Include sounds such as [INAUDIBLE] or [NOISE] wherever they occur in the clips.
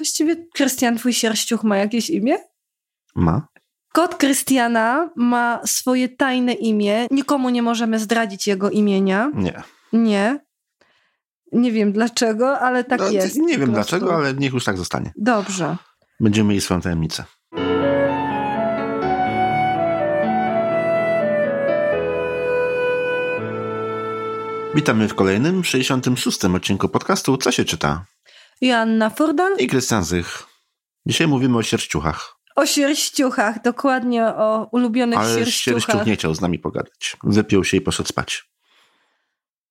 właściwie Krystian, twój sierściuch ma jakieś imię? Ma. Kot Krystiana ma swoje tajne imię. Nikomu nie możemy zdradzić jego imienia. Nie. Nie. Nie wiem dlaczego, ale tak No, jest. Nie wiem dlaczego, ale niech już tak zostanie. Dobrze. Będziemy mieli swoją tajemnicę. Witamy w kolejnym, 66. odcinku podcastu Co się czyta? Joanna Furdan I Krystian Zych. Dzisiaj mówimy o sierściuchach, o sierściuchach, dokładnie o ulubionych ale sierściuchach. sierściuch nie chciał z nami pogadać. Wypił się i poszedł spać.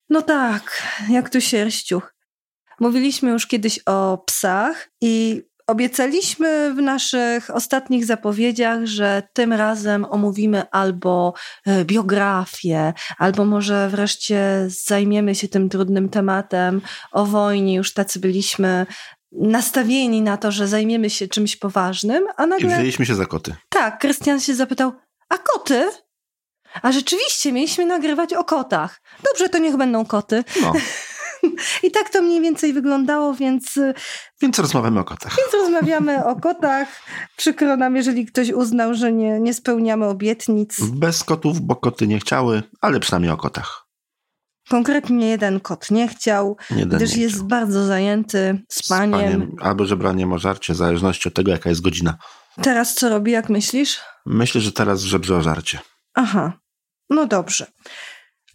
No tak, jak tu sierściuch. Mówiliśmy już kiedyś o psach i obiecaliśmy w naszych ostatnich zapowiedziach, że tym razem omówimy albo e, biografię, albo może wreszcie zajmiemy się tym trudnym tematem o wojnie. Już tacy byliśmy nastawieni na to, że zajmiemy się czymś poważnym, a I nagle... wzięliśmy się za koty. Tak, Krystian się zapytał, a koty? A rzeczywiście mieliśmy nagrywać o kotach. Dobrze, to niech będą koty. No, [LAUGHS] I tak to mniej więcej wyglądało, więc, y, więc rozmawiamy o kotach. więc rozmawiamy o kotach. Przykro nam, jeżeli ktoś uznał, że nie, nie spełniamy obietnic. Bez kotów, bo koty nie chciały, ale przynajmniej o kotach. Konkretnie jeden kot nie chciał, Jeden gdyż nie jest chciał. bardzo zajęty spaniem. Spaniem, albo żebraniem o żarcie, w zależności od tego, jaka jest godzina. Teraz co robi, jak myślisz? Myślę, że teraz żebrze o żarcie. Aha, no dobrze.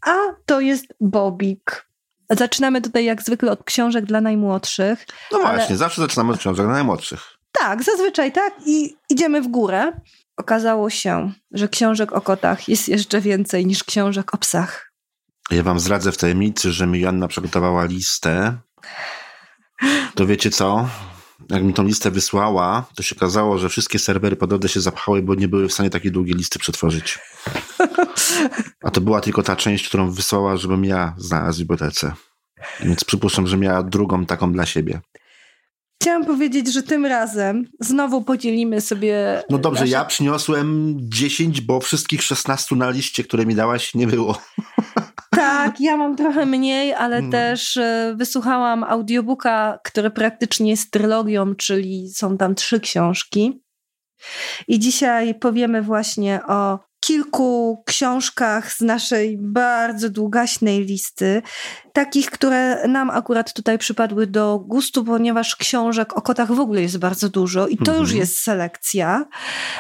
A to jest Bobik. Zaczynamy tutaj jak zwykle od książek dla najmłodszych. No Ale- właśnie, zawsze zaczynamy od książek dla najmłodszych. Tak, zazwyczaj tak i idziemy w górę. Okazało się, że książek o kotach jest jeszcze więcej niż książek o psach. Ja wam zdradzę w tajemnicy, że mi Joanna przygotowała listę. To wiecie co? Jak mi tą listę wysłała, to się okazało, że wszystkie serwery podobne się zapchały, bo nie były w stanie takiej długiej listy przetworzyć. A to była tylko ta część, którą wysłała, żebym ja znalazł w bibliotece. Więc przypuszczam, że miała drugą taką dla siebie. Chciałam powiedzieć, że tym razem znowu podzielimy sobie. No dobrze, nasze- ja przyniosłem 10, bo wszystkich 16 na liście, które mi dałaś, nie było. Tak, ja mam trochę mniej, ale No. też e, wysłuchałam audiobooka, który praktycznie jest trylogią, czyli są tam trzy książki. I dzisiaj powiemy właśnie o kilku książkach z naszej bardzo długaśnej listy, takich, które nam akurat tutaj przypadły do gustu, ponieważ książek o kotach w ogóle jest bardzo dużo i to Mhm. już jest selekcja,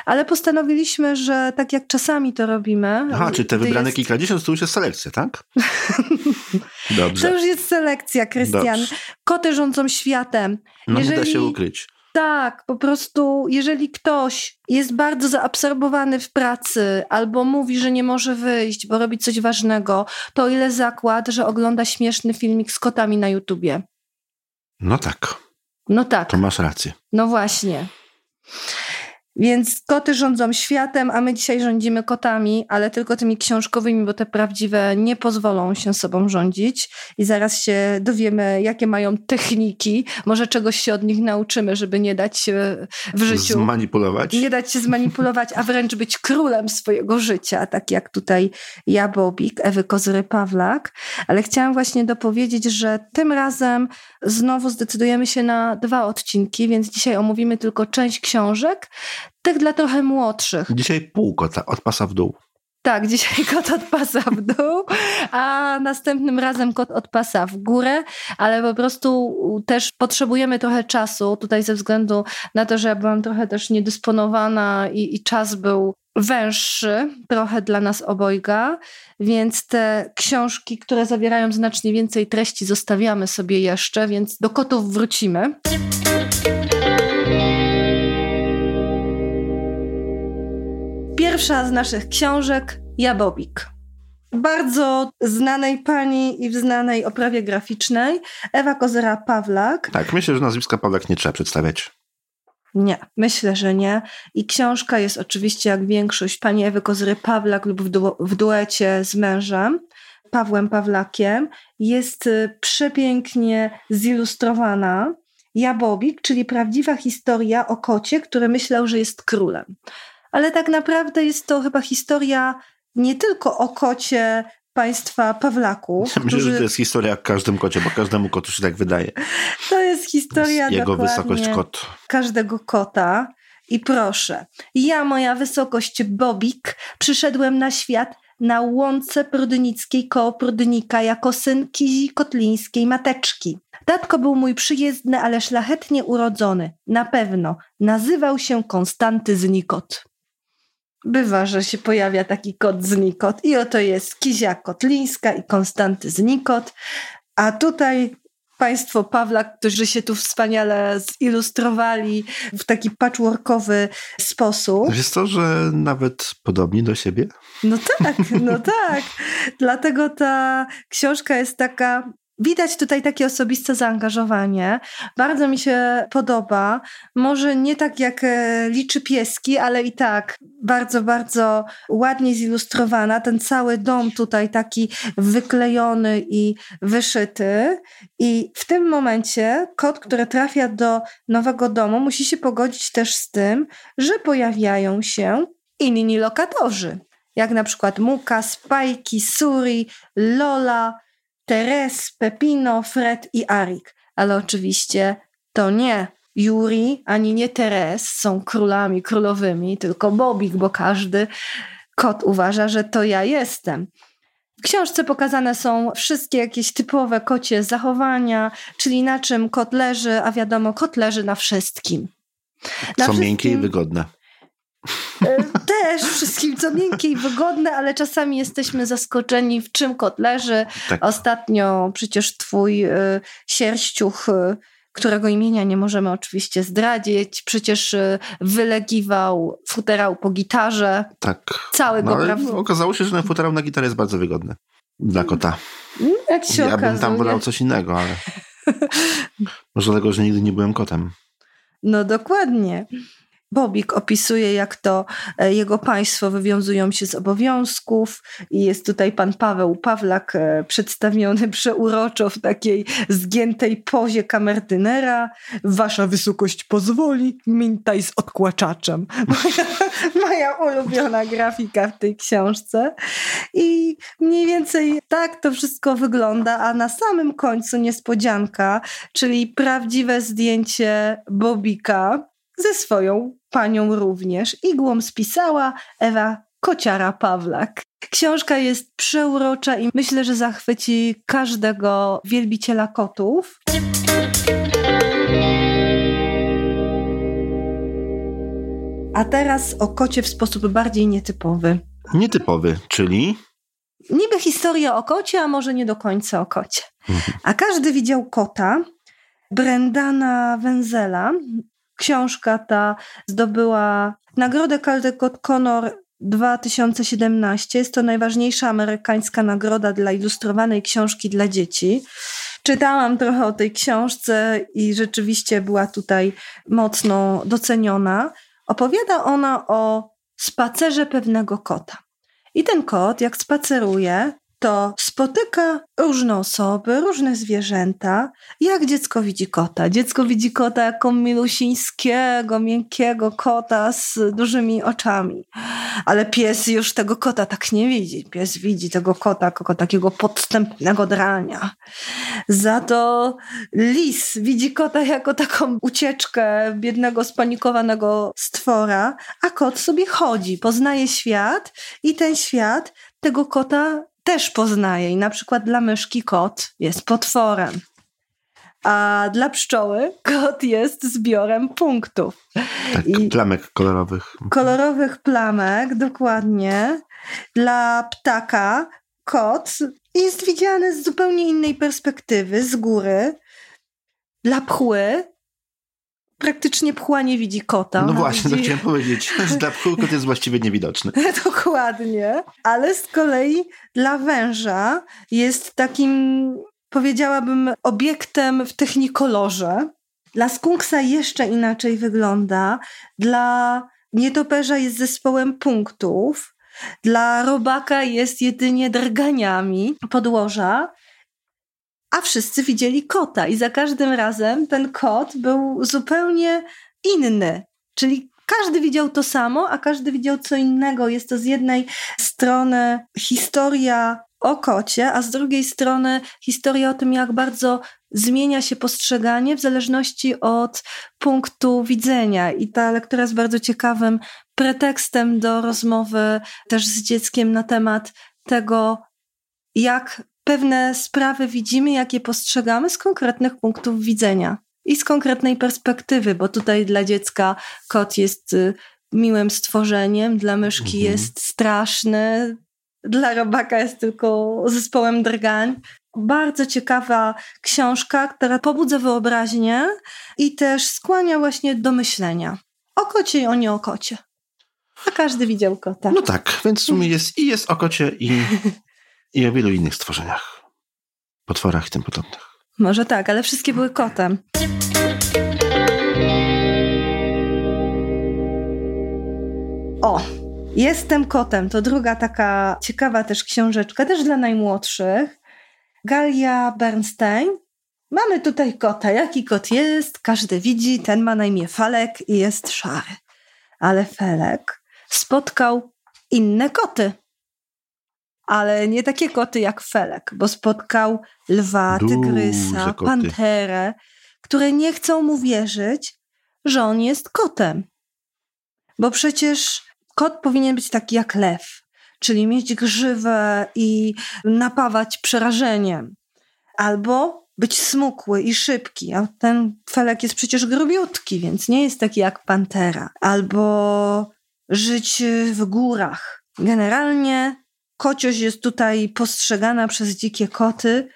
ale postanowiliśmy, że tak jak czasami to robimy. Aha, czy te wybrane jest- kilkadziesiąt to już jest selekcja, tak? [LAUGHS] To Dobrze. już jest selekcja, Krystian. Dobrze. Koty rządzą światem. No nie da jeżeli- się ukryć. Tak, po prostu, jeżeli ktoś jest bardzo zaabsorbowany w pracy albo mówi, że nie może wyjść, bo robi coś ważnego, to ile zakład, że ogląda śmieszny filmik z kotami na YouTubie. No tak, No tak, to masz rację. no właśnie. Więc koty rządzą światem, a my dzisiaj rządzimy kotami, ale tylko tymi książkowymi, bo te prawdziwe nie pozwolą się sobą rządzić. I zaraz się dowiemy, jakie mają techniki. Może czegoś się od nich nauczymy, żeby nie dać się w życiu. Zmanipulować. Nie dać się zmanipulować, a wręcz być królem swojego życia, tak jak tutaj ja, Bobik, Ewy Kozyry-Pawlak. Ale chciałam właśnie dopowiedzieć, że tym razem znowu zdecydujemy się na dwa odcinki, więc dzisiaj omówimy tylko część książek, tych dla trochę młodszych. Dzisiaj pół kota, od pasa w dół. Tak, dzisiaj [LAUGHS] kot od pasa w dół, a następnym razem kot od pasa w górę, ale po prostu też potrzebujemy trochę czasu tutaj ze względu na to, że ja byłam trochę też niedysponowana i, i czas był węższy trochę dla nas obojga, więc te książki, które zawierają znacznie więcej treści zostawiamy sobie jeszcze, więc do kotów wrócimy. Pierwsza z naszych książek Jabobik. Bardzo znanej pani i w znanej oprawie graficznej Ewa Kozera-Pawlak. Tak, myślę, że nazwiska Pawlak nie trzeba przedstawiać. Nie, myślę, że nie. I książka jest oczywiście, jak większość, pani Ewy Kozery-Pawlak lub w, du- w duecie z mężem, Pawłem Pawlakiem. Jest y, przepięknie zilustrowana. Jabobik, czyli prawdziwa historia o kocie, który myślał, że jest królem. Ale tak naprawdę jest to chyba historia nie tylko o kocie państwa Pawlaków. [LAUGHS] Myślę, którzy... że to jest historia jak każdym kocie, bo każdemu kotu się tak wydaje. [LAUGHS] To jest historia Jego wysokość kot. każdego kota. I proszę, ja, moja wysokość Bobik, przyszedłem na świat na łące prudnickiej koło Prudnika jako syn Kizi Kotlińskiej mateczki. Tatko był mój przyjezdny, ale szlachetnie urodzony. Na pewno. Nazywał się Konstanty Znikot. Bywa, że się pojawia taki kot Znikot i oto jest Kizia Kotlińska i Konstanty Znikot. A tutaj państwo Pawla, którzy się tu wspaniale zilustrowali w taki patchworkowy sposób. Jest to, że nawet podobni do siebie? No tak, no [LAUGHS] tak. Dlatego ta książka jest taka Widać tutaj takie osobiste zaangażowanie. Bardzo mi się podoba. Może nie tak jak e, liczy pieski, ale i tak bardzo, bardzo ładnie zilustrowana. Ten cały dom tutaj taki wyklejony i wyszyty. I w tym momencie kot, który trafia do nowego domu, musi się pogodzić też z tym, że pojawiają się inni lokatorzy. Jak na przykład Muka, Spajki, Suri, Lola, Teres, Pepino, Fred i Arik. Ale oczywiście to nie Juri ani nie Teres są królami, królowymi, tylko Bobik, bo każdy kot uważa, że to ja jestem. W książce pokazane są wszystkie jakieś typowe kocie zachowania, czyli na czym kot leży, a wiadomo, kot leży na wszystkim. Na Co wszystkim... miękkie i wygodne. E, też wszystkim, co miękkie i wygodne, ale czasami jesteśmy zaskoczeni, w czym kot leży. Tak. Ostatnio przecież twój y, sierściuch, y, którego imienia nie możemy oczywiście zdradzić, przecież y, wylegiwał futerał po gitarze. Tak. Całego no, Okazało się, że ten futerał na gitarę jest bardzo wygodny dla kota. Mm, jak się ja okazuje. bym tam wolał coś innego, ale [LAUGHS] może dlatego, że nigdy nie byłem kotem. No dokładnie. Bobik opisuje, jak to e, jego państwo wywiązują się z obowiązków i jest tutaj pan Paweł Pawlak e, przedstawiony [LAUGHS] przeuroczo w takiej zgiętej pozie kamerdynera. Wasza wysokość pozwoli, mintaj z odkłaczaczem. [LAUGHS] Moja, moja ulubiona grafika w tej książce. I mniej więcej tak to wszystko wygląda, a na samym końcu niespodzianka, czyli prawdziwe zdjęcie Bobika ze swoją panią również. Igłą spisała Ewa Kociara-Pawlak. Książka jest przeurocza i myślę, że zachwyci każdego wielbiciela kotów. A teraz o kocie w sposób bardziej nietypowy. Nietypowy, czyli? Niby historia o kocie, a może nie do końca o kocie. Mhm. A każdy widział kota. Brendana Wenzela, Książka ta zdobyła nagrodę Caldecott Connor 2017. Jest to najważniejsza amerykańska nagroda dla ilustrowanej książki dla dzieci. Czytałam trochę o tej książce i rzeczywiście była tutaj mocno doceniona. Opowiada ona o spacerze pewnego kota. I ten kot, jak spaceruje, to spotyka różne osoby, różne zwierzęta. Jak dziecko widzi kota? Dziecko widzi kota jako milusińskiego, miękkiego kota z dużymi oczami. Ale pies już tego kota tak nie widzi. Pies widzi tego kota jako takiego podstępnego drania. Za to lis widzi kota jako taką ucieczkę biednego, spanikowanego stwora, a kot sobie chodzi, poznaje świat i ten świat tego kota też poznaje i na przykład dla myszki kot jest potworem. A dla pszczoły kot jest zbiorem punktów. Tak, I plamek kolorowych. Kolorowych plamek, dokładnie. Dla ptaka kot jest widziany z zupełnie innej perspektywy, z góry. Dla pchły praktycznie pchła nie widzi kota. No właśnie, widzi... to chciałem powiedzieć. [LAUGHS] Dla pchły kot jest właściwie niewidoczny. [LAUGHS] Dokładnie. Ale z kolei dla węża jest takim, powiedziałabym, obiektem w technikolorze. Dla skunksa jeszcze inaczej wygląda. Dla nietoperza jest zespołem punktów. Dla robaka jest jedynie drganiami podłoża a wszyscy widzieli kota i za każdym razem ten kot był zupełnie inny. Czyli każdy widział to samo, a każdy widział co innego. Jest to z jednej strony historia o kocie, a z drugiej strony historia o tym, jak bardzo zmienia się postrzeganie w zależności od punktu widzenia. I ta lektura jest bardzo ciekawym pretekstem do rozmowy też z dzieckiem na temat tego, jak pewne sprawy widzimy, jak je postrzegamy z konkretnych punktów widzenia i z konkretnej perspektywy, bo tutaj dla dziecka kot jest y, miłym stworzeniem, dla myszki mhm. jest straszny, dla robaka jest tylko zespołem drgań. Bardzo ciekawa książka, która pobudza wyobraźnię i też skłania właśnie do myślenia. O kocie i o nie o kocie. A każdy widział kota. No tak, więc w sumie jest i jest o kocie i, [LAUGHS] i o wielu innych stworzeniach. Potworach i tym podobnych. Może tak, ale wszystkie były kotem. O, Jestem kotem to druga taka ciekawa też książeczka, też dla najmłodszych. Galia Bernstein. Mamy tutaj kota. Jaki kot jest? Każdy widzi, ten ma na imię Falek i jest szary. Ale Felek spotkał inne koty. Ale nie takie koty jak Felek, bo spotkał lwa, tygrysa, panterę, które nie chcą mu wierzyć, że on jest kotem. Bo przecież kot powinien być taki jak lew, czyli mieć grzywę i napawać przerażeniem. Albo być smukły i szybki, a ten felek jest przecież grubiutki, więc nie jest taki jak pantera. Albo żyć w górach. Generalnie kociość jest tutaj postrzegana przez dzikie koty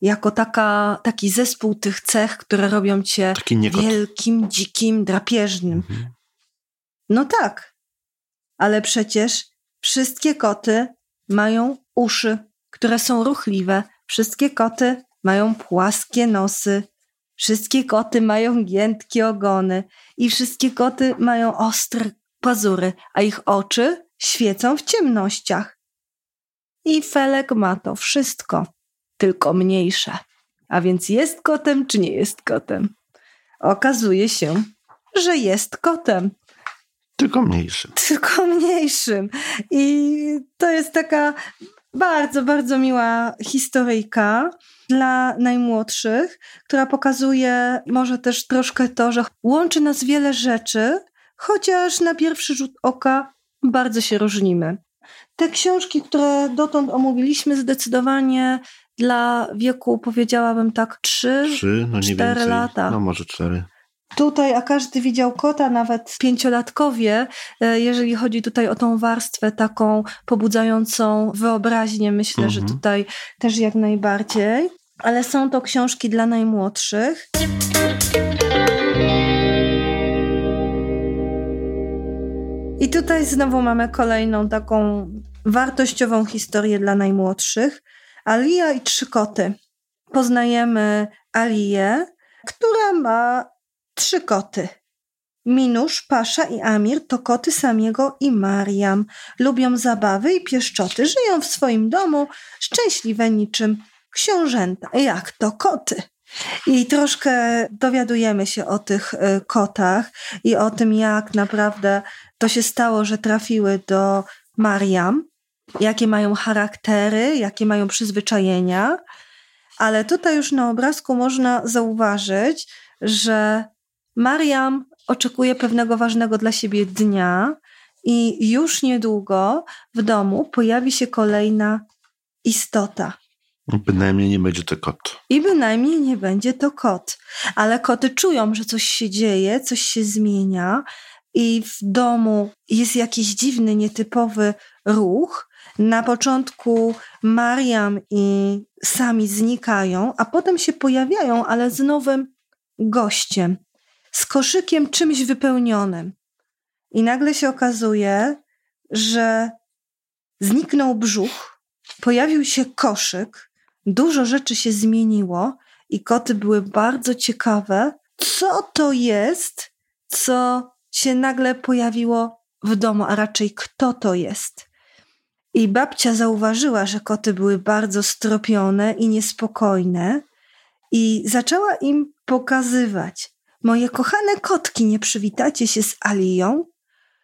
jako taka, taki zespół tych cech, które robią cię wielkim, dzikim, drapieżnym. Mhm. No tak, ale przecież wszystkie koty mają uszy, które są ruchliwe, wszystkie koty mają płaskie nosy, wszystkie koty mają giętkie ogony i wszystkie koty mają ostre pazury, a ich oczy świecą w ciemnościach. I Felek ma to wszystko, tylko mniejsze. A więc jest kotem, czy nie jest kotem? Okazuje się, że jest kotem. Tylko mniejszym. Tylko mniejszym. I to jest taka bardzo, bardzo miła historyjka dla najmłodszych, która pokazuje może też troszkę to, że łączy nas wiele rzeczy, chociaż na pierwszy rzut oka bardzo się różnimy. Te książki, które dotąd omówiliśmy, zdecydowanie dla wieku powiedziałabym tak 3, 3 no 4 lata. No może 4. Tutaj, a każdy widział kota, nawet pięciolatkowie, e, jeżeli chodzi tutaj o tą warstwę taką pobudzającą wyobraźnię, myślę, mhm. że tutaj też jak najbardziej. Ale są to książki dla najmłodszych. I tutaj znowu mamy kolejną taką wartościową historię dla najmłodszych. Alia i trzy koty. Poznajemy Alię, która ma trzy koty. Minusz, Pasza i Amir to koty Samiego i Mariam. Lubią zabawy i pieszczoty, żyją w swoim domu, szczęśliwe niczym książęta. Jak to koty? I troszkę dowiadujemy się o tych y, kotach i o tym, jak naprawdę to się stało, że trafiły do Mariam, jakie mają charaktery, jakie mają przyzwyczajenia. Ale tutaj już na obrazku można zauważyć, że Mariam oczekuje pewnego ważnego dla siebie dnia i już niedługo w domu pojawi się kolejna istota. Bynajmniej nie będzie to kot. I bynajmniej nie będzie to kot. Ale koty czują, że coś się dzieje, coś się zmienia i w domu jest jakiś dziwny, nietypowy ruch. Na początku Mariam i sami znikają, a potem się pojawiają, ale z nowym gościem z koszykiem czymś wypełnionym. I nagle się okazuje, że zniknął brzuch, pojawił się koszyk, dużo rzeczy się zmieniło i koty były bardzo ciekawe, co to jest, co się nagle pojawiło w domu, a raczej kto to jest. I babcia zauważyła, że koty były bardzo stropione i niespokojne, i zaczęła im pokazywać, Moje kochane kotki, nie przywitacie się z Alią?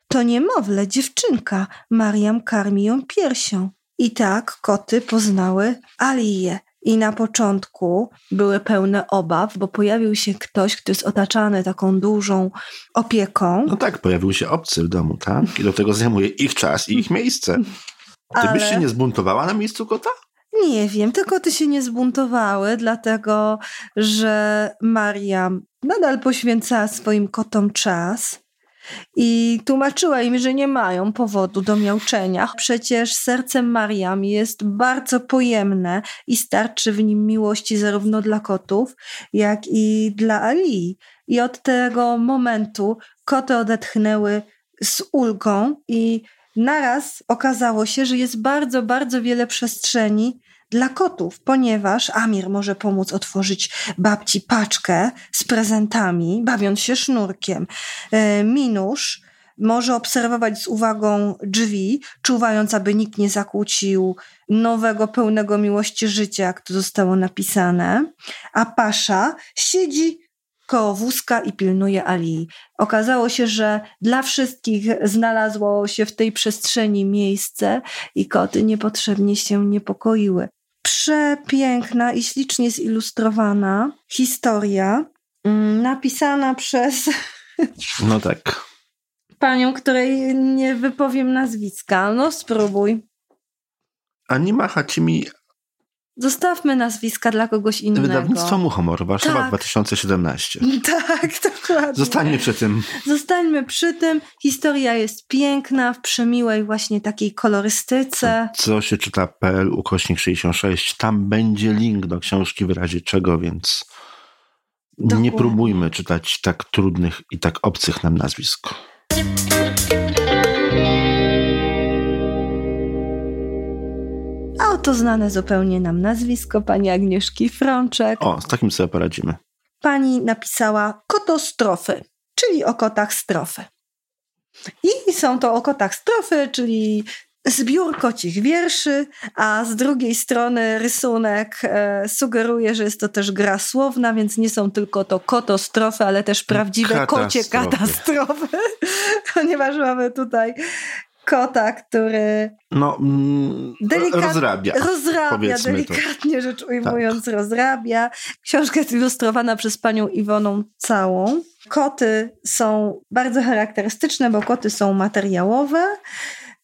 To niemowlę, dziewczynka. Mariam karmi ją piersią. I tak koty poznały Aliję. I na początku były pełne obaw, bo pojawił się ktoś, kto jest otaczany taką dużą opieką. No tak, pojawił się obcy w domu, tak? I do tego zajmuje ich czas i ich miejsce. Ty Ale- byś się nie zbuntowała na miejscu kota? Nie wiem, te koty się nie zbuntowały, dlatego że Mariam nadal poświęcała swoim kotom czas i tłumaczyła im, że nie mają powodu do miauczenia. Przecież serce Mariam jest bardzo pojemne i starczy w nim miłości zarówno dla kotów, jak i dla Ali. I od tego momentu koty odetchnęły z ulgą i naraz okazało się, że jest bardzo, bardzo wiele przestrzeni dla kotów, ponieważ Amir może pomóc otworzyć babci paczkę z prezentami, bawiąc się sznurkiem. E, Minusz może obserwować z uwagą drzwi, czuwając, aby nikt nie zakłócił nowego, pełnego miłości życia, jak to zostało napisane. A Pasza siedzi koło wózka i pilnuje Ali. Okazało się, że dla wszystkich znalazło się w tej przestrzeni miejsce i koty niepotrzebnie się niepokoiły. Przepiękna i ślicznie zilustrowana historia, mm, napisana przez No tak. panią, której nie wypowiem nazwiska. No spróbuj. Anima Hachimi, Zostawmy nazwiska dla kogoś innego. wydawnictwo Muchomor, Warszawa Tak. 2017. [LAUGHS] Tak, dokładnie. Zostańmy przy tym. Zostańmy przy tym. Historia jest piękna, w przemiłej właśnie takiej kolorystyce. Co się czyta PL ukośnik 66. Tam będzie link do książki w razie czego, więc nie Dokładnie. próbujmy czytać tak trudnych i tak obcych nam nazwisk. A oto znane zupełnie nam nazwisko pani Agnieszki Frączek. O, z takim sobie poradzimy. Pani napisała kotostrofy, czyli o kotach strofy. I są to o kotach strofy, czyli zbiór kocich wierszy, a z drugiej strony rysunek e, sugeruje, że jest to też gra słowna, więc nie są tylko to kotostrofy, ale też prawdziwe kocie Katastrofy. katastrofy, [LAUGHS] ponieważ mamy tutaj kota, który No, mm, Delikat- rozrabia. rozrabia, powiedzmy to. Tak. delikatnie rzecz ujmując, rozrabia. Książka jest ilustrowana przez panią Iwoną całą. Koty są bardzo charakterystyczne, bo koty są materiałowe,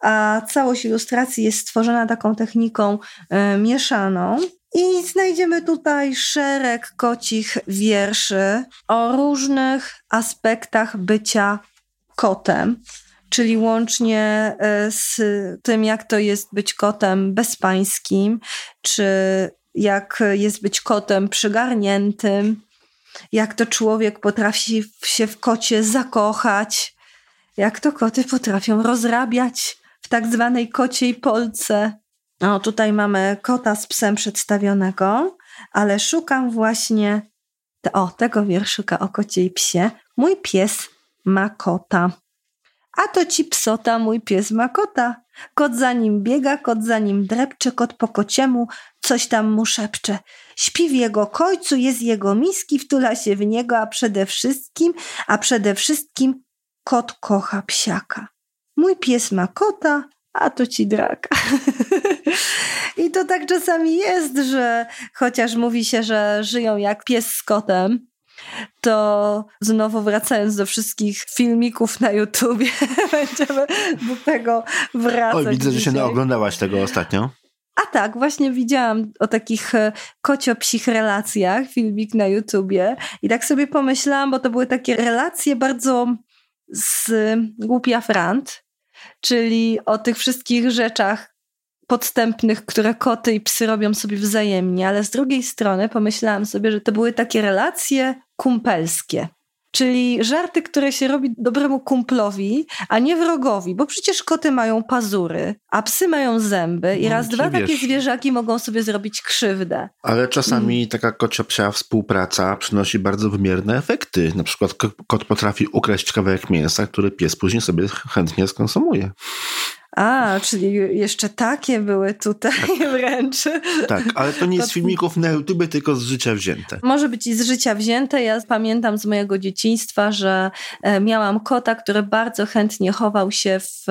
a całość ilustracji jest stworzona taką techniką e, mieszaną. I znajdziemy tutaj szereg kocich wierszy o różnych aspektach bycia kotem czyli łącznie e, z tym, jak to jest być kotem bezpańskim, czy jak jest być kotem przygarniętym, jak to człowiek potrafi się w kocie zakochać, jak to koty potrafią rozrabiać w tak zwanej kociej polce. No, tutaj mamy kota z psem przedstawionego, ale szukam właśnie te, o, tego wierszyka o kocie i psie. Mój pies ma kota. A to ci psota, mój pies ma kota. Kot za nim biega, kot za nim drepcze, kot po kociemu coś tam mu szepcze. Śpi w jego kojcu, jest jego miski, wtula się w niego, a przede wszystkim, a przede wszystkim kot kocha psiaka. Mój pies ma kota, a to ci draka. [LAUGHS] I to tak czasami jest, że chociaż mówi się, że żyją jak pies z kotem, to znowu wracając do wszystkich filmików na YouTubie, [LAUGHS] będziemy do tego wracać. Oj, widzę, że się dzisiaj. naoglądałaś tego ostatnio. A tak, właśnie widziałam o takich e, kocio-psich relacjach, filmik na YouTubie i tak sobie pomyślałam, bo to były takie relacje bardzo z głupia frant, czyli o tych wszystkich rzeczach podstępnych, które koty i psy robią sobie wzajemnie, ale z drugiej strony pomyślałam sobie, że to były takie relacje kumpelskie. Czyli żarty, które się robi dobremu kumplowi, a nie wrogowi, bo przecież koty mają pazury, a psy mają zęby i No, raz, dwa wiesz- takie zwierzaki mogą sobie zrobić krzywdę. Ale czasami Mm. taka kocia-psia współpraca przynosi bardzo wymierne efekty. Na przykład ko- kot potrafi ukraść kawałek mięsa, który pies później sobie chętnie skonsumuje. A, czyli jeszcze takie były tutaj tak. [LAUGHS] wręcz. Tak, ale to nie z filmików na YouTube, tylko z życia wzięte. Może być i z życia wzięte. Ja pamiętam z mojego dzieciństwa, że e, miałam kota, który bardzo chętnie chował się w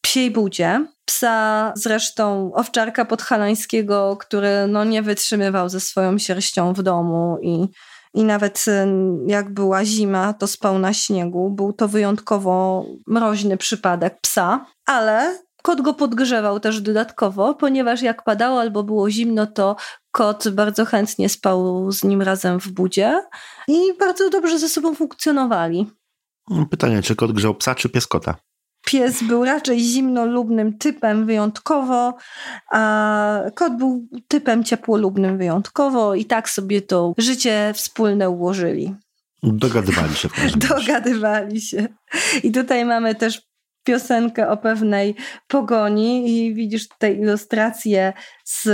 psiej budzie. Psa zresztą owczarka podhalańskiego, który no nie wytrzymywał ze swoją sierścią w domu i i nawet jak była zima, to spał na śniegu. Był to wyjątkowo mroźny przypadek psa, ale kot go podgrzewał też dodatkowo, ponieważ jak padało albo było zimno, to kot bardzo chętnie spał z nim razem w budzie i bardzo dobrze ze sobą funkcjonowali. Pytanie, czy kot grzał psa, czy pies kota? Pies był raczej zimnolubnym typem wyjątkowo, a kot był typem ciepłolubnym wyjątkowo i tak sobie to życie wspólne ułożyli. Dogadywali się w każdym Dogadywali się. I tutaj mamy też piosenkę o pewnej pogoni i widzisz tutaj ilustrację z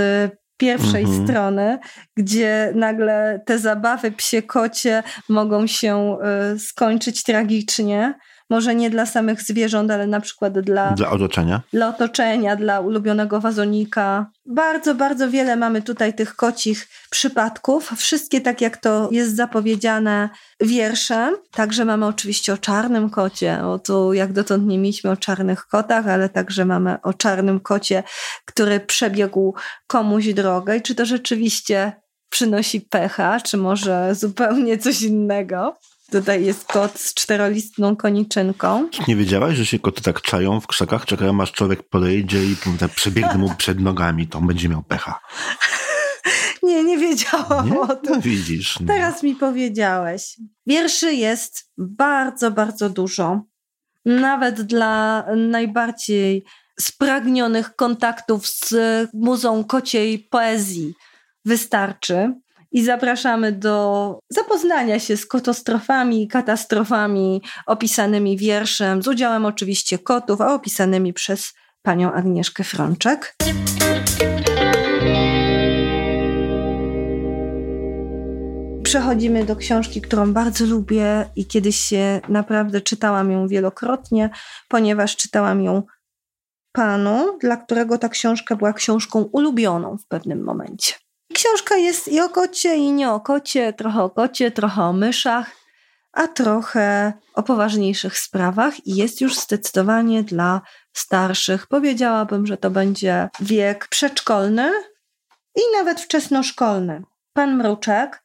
pierwszej mhm. strony, gdzie nagle te zabawy psie kocie mogą się y, skończyć tragicznie może nie dla samych zwierząt, ale na przykład dla, dla otoczenia. Dla otoczenia, dla ulubionego wazonika. Bardzo, bardzo wiele mamy tutaj tych kocich przypadków. Wszystkie tak jak to jest zapowiedziane wierszem. Także mamy oczywiście o czarnym kocie. O tu jak dotąd nie mieliśmy o czarnych kotach, ale także mamy o czarnym kocie, który przebiegł komuś drogę. I czy to rzeczywiście przynosi pecha, czy może zupełnie coś innego? Tutaj jest kot z czterolistną koniczynką. Nie wiedziałaś, że się koty tak czają w krzakach, czekają aż człowiek podejdzie i tak przebiegnie mu przed nogami, to on będzie miał pecha. [LAUGHS] Nie, nie wiedziałam nie? o tym. No widzisz. No. Teraz mi powiedziałeś. Wierszy jest bardzo, bardzo dużo. Nawet dla najbardziej spragnionych kontaktów z muzą kociej poezji wystarczy i zapraszamy do zapoznania się z katastrofami, katastrofami opisanymi wierszem, z udziałem oczywiście kotów, a opisanymi przez panią Agnieszkę Frączek. Przechodzimy do książki, którą bardzo lubię i kiedyś się naprawdę czytałam ją wielokrotnie, ponieważ czytałam ją panu, dla którego ta książka była książką ulubioną w pewnym momencie. Książka jest i o kocie, i nie o kocie, trochę o kocie, trochę o myszach, a trochę o poważniejszych sprawach i jest już zdecydowanie dla starszych. Powiedziałabym, że to będzie wiek przedszkolny i nawet wczesnoszkolny. Pan Mruczek,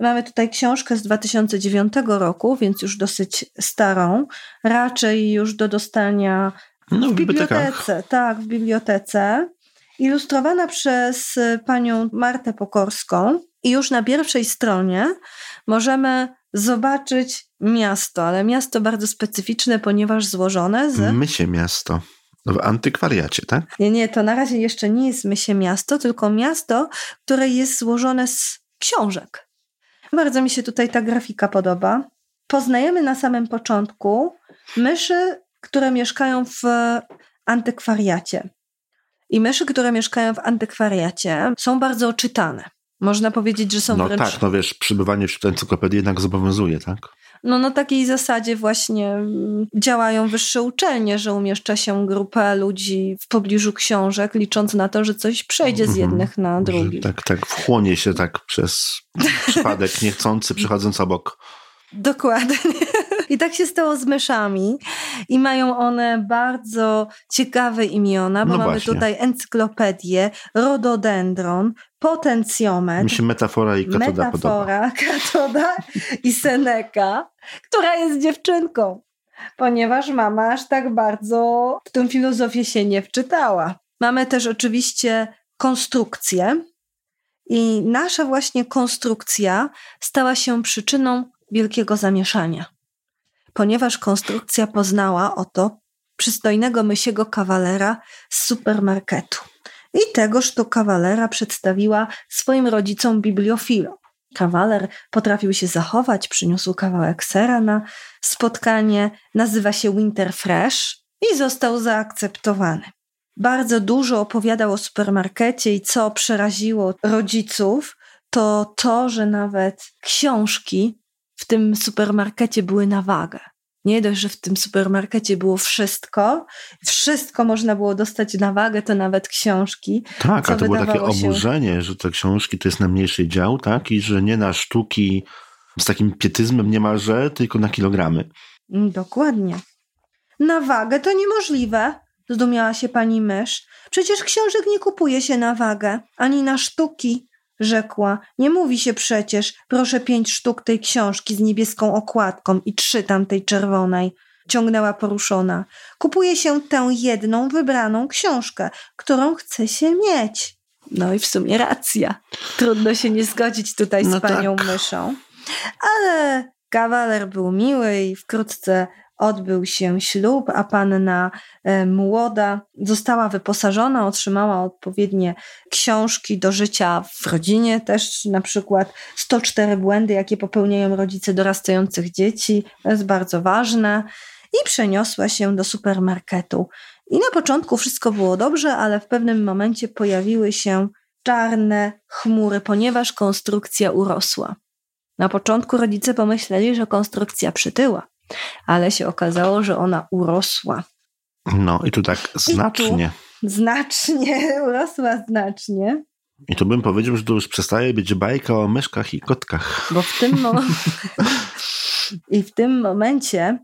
mamy tutaj książkę z 2009 roku, więc już dosyć starą, raczej już do dostania no, w bibliotece. Tak, w bibliotece ilustrowana przez panią Martę Pokorską. I już na pierwszej stronie możemy zobaczyć miasto, ale miasto bardzo specyficzne, ponieważ złożone z. Mysie miasto. W antykwariacie, tak? Nie, nie, to na razie jeszcze nie jest mysie miasto, tylko miasto, które jest złożone z książek. Bardzo mi się tutaj ta grafika podoba. Poznajemy na samym początku myszy, które mieszkają w antykwariacie. I myszy, które mieszkają w antykwariacie, są bardzo oczytane. Można powiedzieć, że są no wręcz... tak, no wiesz, przybywanie wśród encyklopedii jednak zobowiązuje, tak? No na takiej zasadzie właśnie mm, działają wyższe uczelnie, że umieszcza się grupę ludzi w pobliżu książek, licząc na to, że coś przejdzie z mhm. jednych na drugi. Tak, tak, wchłonie się tak przez przypadek niechcący, [LAUGHS] przechodząc obok. Dokładnie. I tak się stało z myszami. I mają one bardzo ciekawe imiona, bo no mamy właśnie. tutaj encyklopedię, rododendron, potencjometr. Mi się metafora i katoda Metafora, podoba. [LAUGHS] katoda i Seneka, która jest dziewczynką, ponieważ mama aż tak bardzo w tę filozofię się nie wczytała. Mamy też oczywiście konstrukcję. I nasza właśnie konstrukcja stała się przyczyną wielkiego zamieszania ponieważ konstrukcja poznała oto przystojnego mysiego kawalera z supermarketu. I tegoż to kawalera przedstawiła swoim rodzicom bibliofilom. Kawaler potrafił się zachować, przyniósł kawałek sera na spotkanie, nazywa się Winter Fresh i został zaakceptowany. Bardzo dużo opowiadał o supermarkecie i co przeraziło rodziców, to to, że nawet książki w tym supermarkecie były na wagę. Nie dość, że w tym supermarkecie było wszystko, wszystko można było dostać na wagę, to nawet książki. Tak, a to było takie oburzenie, się... że te książki to jest najmniejszy dział, tak? I że nie na sztuki z takim pietyzmem niemalże, tylko na kilogramy. Mm, dokładnie. Na wagę to niemożliwe, zdumiała się pani mysz. Przecież książek nie kupuje się na wagę, ani na sztuki rzekła. Nie mówi się przecież, proszę pięć sztuk tej książki z niebieską okładką i trzy tamtej czerwonej. Ciągnęła poruszona. Kupuje się tę jedną wybraną książkę, którą chce się mieć. No i w sumie racja. Trudno się nie zgodzić tutaj no z panią tak. myszą. Ale kawaler był miły i wkrótce odbył się ślub, a panna e, młoda została wyposażona, otrzymała odpowiednie książki do życia w rodzinie, też na przykład 104 błędy, jakie popełniają rodzice dorastających dzieci, to jest bardzo ważne, i przeniosła się do supermarketu. I na początku wszystko było dobrze, ale w pewnym momencie pojawiły się czarne chmury, ponieważ konstrukcja urosła. Na początku rodzice pomyśleli, że konstrukcja przytyła, ale się okazało, że ona urosła. No i tu tak znacznie. Tu znacznie, [LAUGHS] urosła znacznie. I tu bym powiedział, że to już przestaje być bajka o myszkach i kotkach. Bo w tym. [LAUGHS] I w tym momencie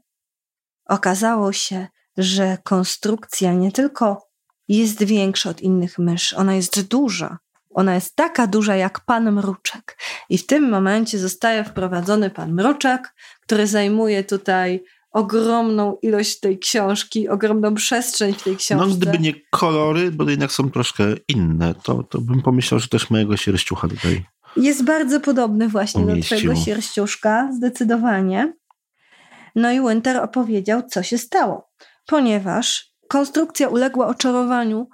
okazało się, że konstrukcja nie tylko jest większa od innych mysz, ona jest duża. Ona jest taka duża jak pan mruczek. I w tym momencie zostaje wprowadzony pan mruczek, który zajmuje tutaj ogromną ilość tej książki, ogromną przestrzeń w tej książce. No gdyby nie kolory, bo jednak są troszkę inne, to, to bym pomyślał, że też mojego sierściucha tutaj Jest bardzo podobny właśnie umieścił. do twojego sierściuszka, zdecydowanie. No i Winter opowiedział, co się stało. Ponieważ konstrukcja uległa oczarowaniu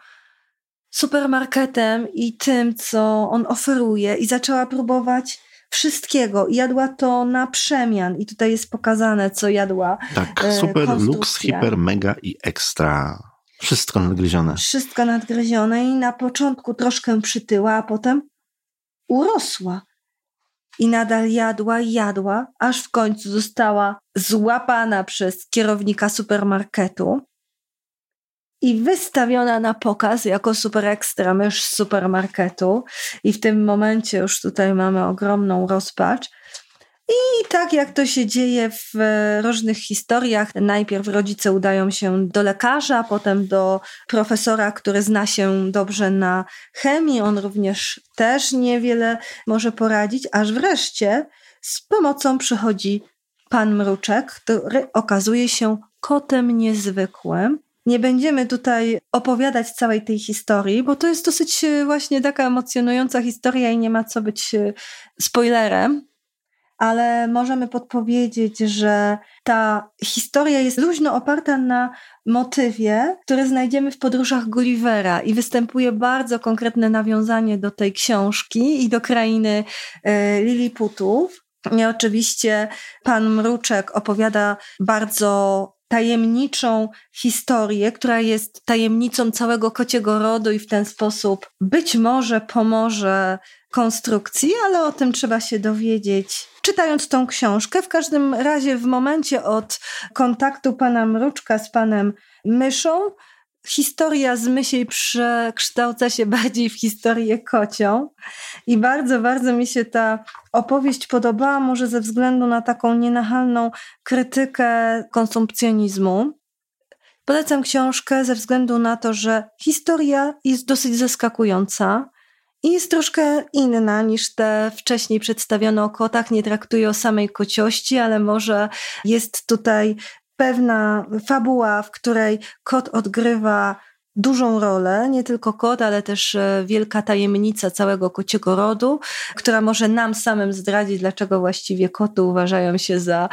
supermarketem i tym, co on oferuje, i zaczęła próbować wszystkiego. Jadła to na przemian, i tutaj jest pokazane, co jadła. Tak, e, super, lux, hiper, mega i ekstra. Wszystko nadgryzione. Wszystko nadgryzione i na początku troszkę przytyła, a potem urosła. I nadal jadła jadła, aż w końcu została złapana przez kierownika supermarketu i wystawiona na pokaz jako super ekstra mysz z supermarketu. I w tym momencie już tutaj mamy ogromną rozpacz. I tak jak to się dzieje w różnych historiach, najpierw rodzice udają się do lekarza, potem do profesora, który zna się dobrze na chemii. On również też niewiele może poradzić, aż wreszcie z pomocą przychodzi pan Mruczek, który okazuje się kotem niezwykłym. Nie będziemy tutaj opowiadać całej tej historii, bo to jest dosyć e, właśnie taka emocjonująca historia i nie ma co być e, spoilerem, ale możemy podpowiedzieć, że ta historia jest luźno oparta na motywie, który znajdziemy w podróżach Gullivera i występuje bardzo konkretne nawiązanie do tej książki i do krainy e, Liliputów. I oczywiście pan Mruczek opowiada bardzo tajemniczą historię, która jest tajemnicą całego kociego rodu i w ten sposób być może pomoże konstrukcji, ale o tym trzeba się dowiedzieć czytając tą książkę. W każdym razie w momencie od kontaktu pana Mruczka z panem Myszą historia z mysiej przekształca się bardziej w historię kocią i bardzo, bardzo mi się ta opowieść podobała, może ze względu na taką nienachalną krytykę konsumpcjonizmu. Polecam książkę ze względu na to, że historia jest dosyć zaskakująca i jest troszkę inna niż te wcześniej przedstawione o kotach. Nie traktuje o samej kociości, ale może jest tutaj pewna fabuła, w której kot odgrywa dużą rolę, nie tylko kot, ale też e, wielka tajemnica całego kociego rodu, która może nam samym zdradzić, dlaczego właściwie koty uważają się za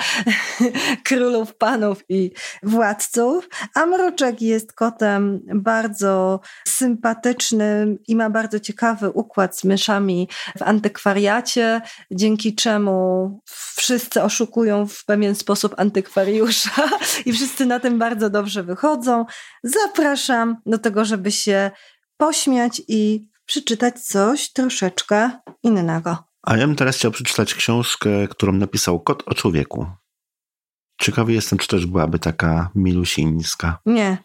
[LAUGHS] królów, panów i władców. A Mruczek jest kotem bardzo sympatycznym i ma bardzo ciekawy układ z myszami w antykwariacie, dzięki czemu wszyscy oszukują w pewien sposób antykwariusza [LAUGHS] i wszyscy na tym bardzo dobrze wychodzą. Zapraszam do tego, żeby się pośmiać i przeczytać coś troszeczkę innego. A ja bym teraz chciał przeczytać książkę, którą napisał Kot o człowieku. Ciekawy jestem, czy też byłaby taka milusińska. Nie.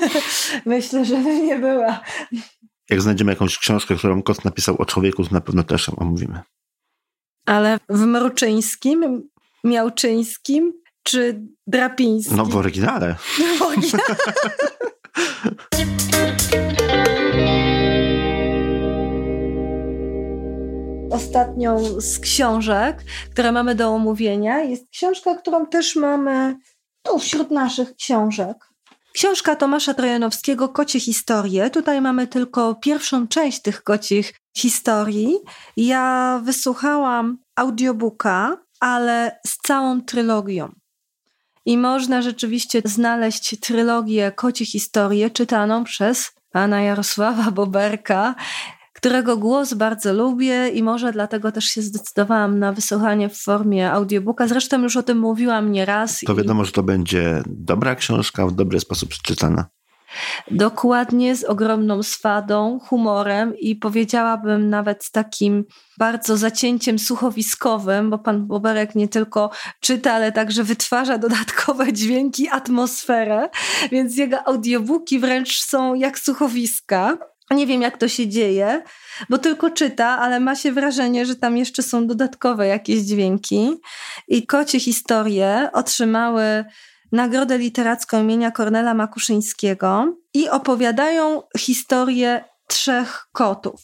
[LAUGHS] Myślę, że nie była. Jak znajdziemy jakąś książkę, którą kot napisał o człowieku, to na pewno też ją omówimy. Ale w Mruczyńskim, Miałczyńskim czy Drapińskim? No w oryginale. W oryginale. [LAUGHS] Ostatnią z książek, które mamy do omówienia, jest książka, którą też mamy tu wśród naszych książek. Książka Tomasza Trojanowskiego Kocie historie. Tutaj mamy tylko pierwszą część tych kocich historii. Ja wysłuchałam audiobooka, ale z całą trylogią. I można rzeczywiście znaleźć trylogię Kocie historie czytaną przez pana Jarosława Boberka, którego głos bardzo lubię i może dlatego też się zdecydowałam na wysłuchanie w formie audiobooka. Zresztą już o tym mówiłam nieraz. To wiadomo, i... że to będzie dobra książka, w dobry sposób przeczytana. Dokładnie, z ogromną swadą, humorem i powiedziałabym nawet z takim bardzo zacięciem słuchowiskowym, bo pan Boberek nie tylko czyta, ale także wytwarza dodatkowe dźwięki, atmosferę, więc jego audiobooki wręcz są jak słuchowiska. Nie wiem, jak to się dzieje, bo tylko czyta, ale ma się wrażenie, że tam jeszcze są dodatkowe jakieś dźwięki. I kocie historie otrzymały Nagrodę Literacką imienia Kornela Makuszyńskiego i opowiadają historię trzech kotów.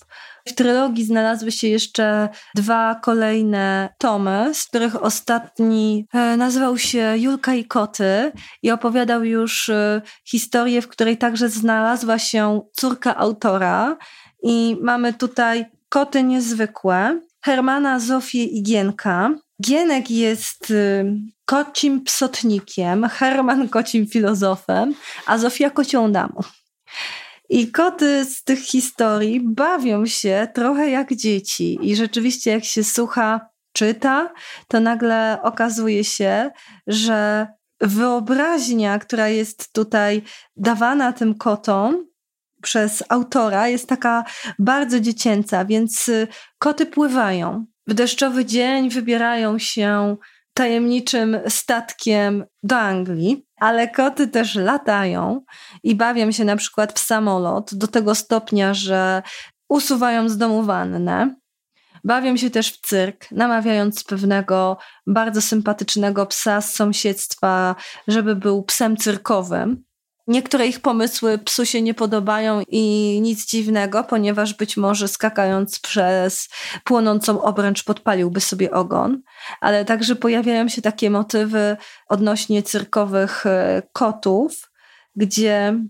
W trylogii znalazły się jeszcze dwa kolejne tomy, z których ostatni e, nazywał się Julka i koty i opowiadał już e, historię, w której także znalazła się córka autora. I mamy tutaj koty niezwykłe, Hermana, Zofię i Gienka. Gienek jest y, kocim psotnikiem, Herman kocim filozofem, a Zofia kocią damą. I koty z tych historii bawią się trochę jak dzieci. I rzeczywiście, jak się słucha, czyta, to nagle okazuje się, że wyobraźnia, która jest tutaj dawana tym kotom przez autora, jest taka bardzo dziecięca, więc y, koty pływają. W deszczowy dzień wybierają się tajemniczym statkiem do Anglii, ale koty też latają i bawią się na przykład w samolot do tego stopnia, że usuwają z domu wannę. Bawią się też w cyrk, namawiając pewnego bardzo sympatycznego psa z sąsiedztwa, żeby był psem cyrkowym. Niektóre ich pomysły psu się nie podobają i nic dziwnego, ponieważ być może skakając przez płonącą obręcz podpaliłby sobie ogon, ale także pojawiają się takie motywy odnośnie cyrkowych e, kotów, gdzie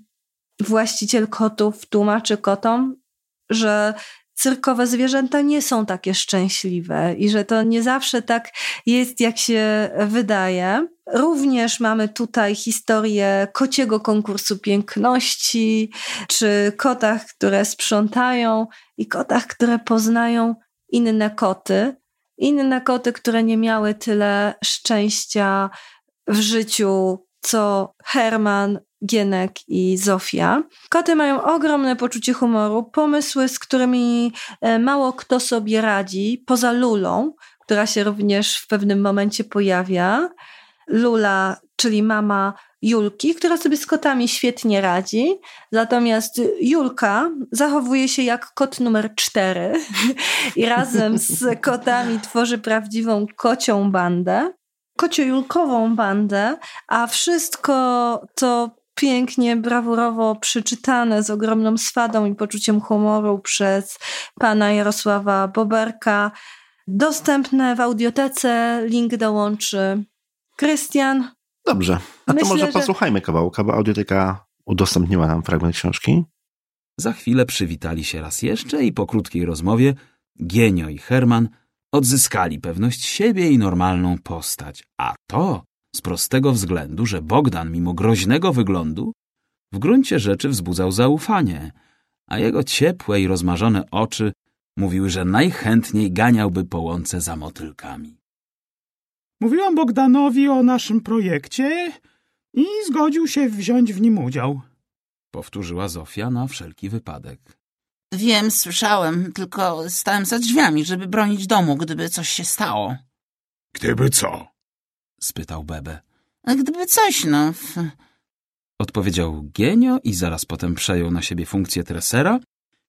właściciel kotów tłumaczy kotom, że cyrkowe zwierzęta nie są takie szczęśliwe i że to nie zawsze tak jest, jak się wydaje. Również mamy tutaj historię kociego konkursu piękności, czy kotach, które sprzątają i kotach, które poznają inne koty. Inne koty, które nie miały tyle szczęścia w życiu, co Herman Gienek i Zofia. Koty mają ogromne poczucie humoru, pomysły, z którymi e, mało kto sobie radzi, poza Lulą, która się również w pewnym momencie pojawia. Lula, czyli mama Julki, która sobie z kotami świetnie radzi. Natomiast Julka zachowuje się jak kot numer cztery [LAUGHS] i razem z kotami tworzy prawdziwą kocią bandę. Kocio-julkową bandę, a wszystko to pięknie, brawurowo przeczytane z ogromną swadą i poczuciem humoru przez pana Jarosława Boberka. Dostępne w audiotece, link dołączy Krystian. Dobrze, a to może że... posłuchajmy kawałka, bo audioteka udostępniła nam fragment książki. Za chwilę przywitali się raz jeszcze i po krótkiej rozmowie Gienio i Herman odzyskali pewność siebie i normalną postać, a to z prostego względu, że Bogdan, mimo groźnego wyglądu, w gruncie rzeczy wzbudzał zaufanie, a jego ciepłe i rozmarzone oczy mówiły, że najchętniej ganiałby po łące za motylkami. Mówiłam Bogdanowi o naszym projekcie i zgodził się wziąć w nim udział. Powtórzyła Zofia na wszelki wypadek. Wiem, słyszałem, tylko stałem za drzwiami, żeby bronić domu, gdyby coś się stało. Gdyby co? Spytał Bebe. A gdyby coś, no... Odpowiedział Genio i zaraz potem przejął na siebie funkcję tresera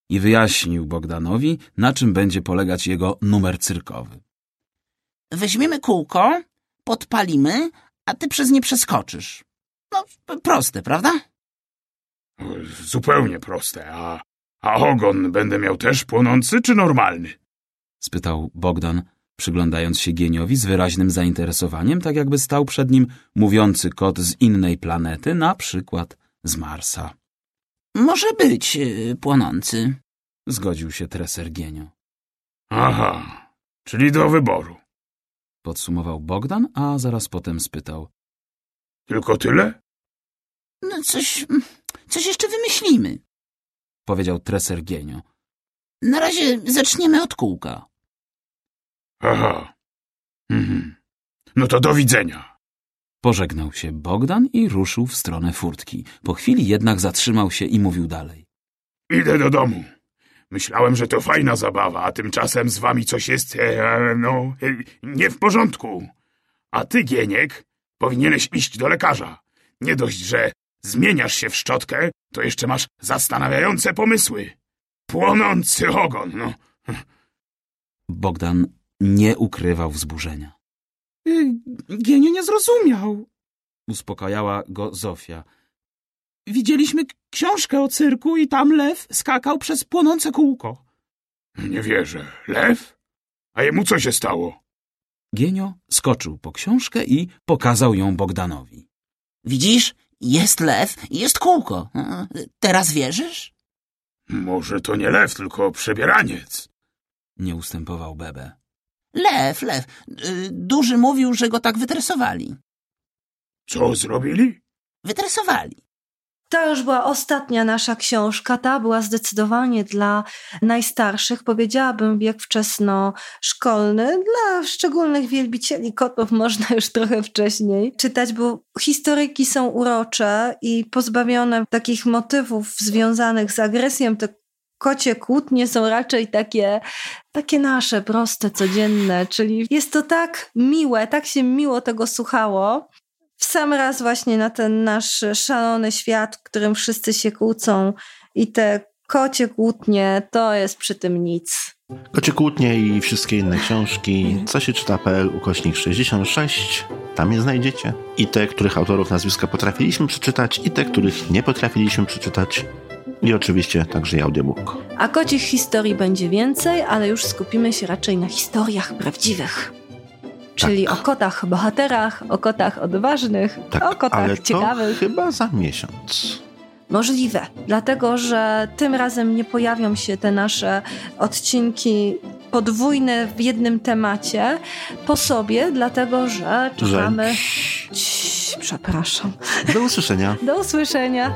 i wyjaśnił Bogdanowi, na czym będzie polegać jego numer cyrkowy. Weźmiemy kółko, podpalimy, a ty przez nie przeskoczysz. No, proste, prawda? Zupełnie proste. A, a ogon będę miał też płonący czy normalny? spytał Bogdan, przyglądając się Geniowi z wyraźnym zainteresowaniem, tak jakby stał przed nim mówiący kot z innej planety, na przykład z Marsa. Może być y, płonący. Zgodził się treser Genio. Aha, czyli do wyboru. Podsumował Bogdan, a zaraz potem spytał. Tylko tyle? No coś... coś jeszcze wymyślimy. Powiedział treser Genio. Na razie zaczniemy od kółka. Aha. Mhm. No to do widzenia. Pożegnał się Bogdan i ruszył w stronę furtki. Po chwili jednak zatrzymał się i mówił dalej. Idę do domu. Myślałem, że to fajna zabawa, a tymczasem z wami coś jest, e, no, e, nie w porządku. A ty, Gieniek, powinieneś iść do lekarza. Nie dość, że zmieniasz się w szczotkę, to jeszcze masz zastanawiające pomysły. Płonący ogon, no. Bogdan nie ukrywał wzburzenia. Y, Genio nie zrozumiał. Uspokajała go Zofia. Widzieliśmy książkę o cyrku i tam lew skakał przez płonące kółko. Nie wierzę. Lew? A jemu co się stało? Genio skoczył po książkę i pokazał ją Bogdanowi. Widzisz? Jest lew i jest kółko. Teraz wierzysz? Może to nie lew, tylko przebieraniec. Nie ustępował Bebe. Lew, lew. Y, Duży mówił, że go tak wytresowali. Co zrobili? Wytresowali. To już była ostatnia nasza książka. Ta była zdecydowanie dla najstarszych, powiedziałabym wiek wczesnoszkolny. Dla szczególnych wielbicieli kotów można już trochę wcześniej czytać, bo historyjki są urocze i pozbawione takich motywów związanych z agresją. Kocie kłótnie są raczej takie, takie nasze, proste, codzienne. Czyli jest to tak miłe, tak się miło tego słuchało w sam raz właśnie na ten nasz szalony świat, w którym wszyscy się kłócą i te kocie kłótnie, to jest przy tym nic. Kocie Kłótnie i wszystkie inne książki, co się czyta.pl ukośnik 66, tam je znajdziecie. I te, których autorów nazwiska potrafiliśmy przeczytać, i te, których nie potrafiliśmy przeczytać. I oczywiście także i audiobook. A kocich historii będzie więcej, ale już skupimy się raczej na historiach prawdziwych. Czyli o kotach bohaterach, o kotach odważnych, Tak, o kotach ale ciekawych. to chyba za miesiąc. Możliwe, dlatego że tym razem nie pojawią się te nasze odcinki podwójne w jednym temacie po sobie, dlatego że czekamy. Że... Cii, przepraszam. Do usłyszenia. Do usłyszenia.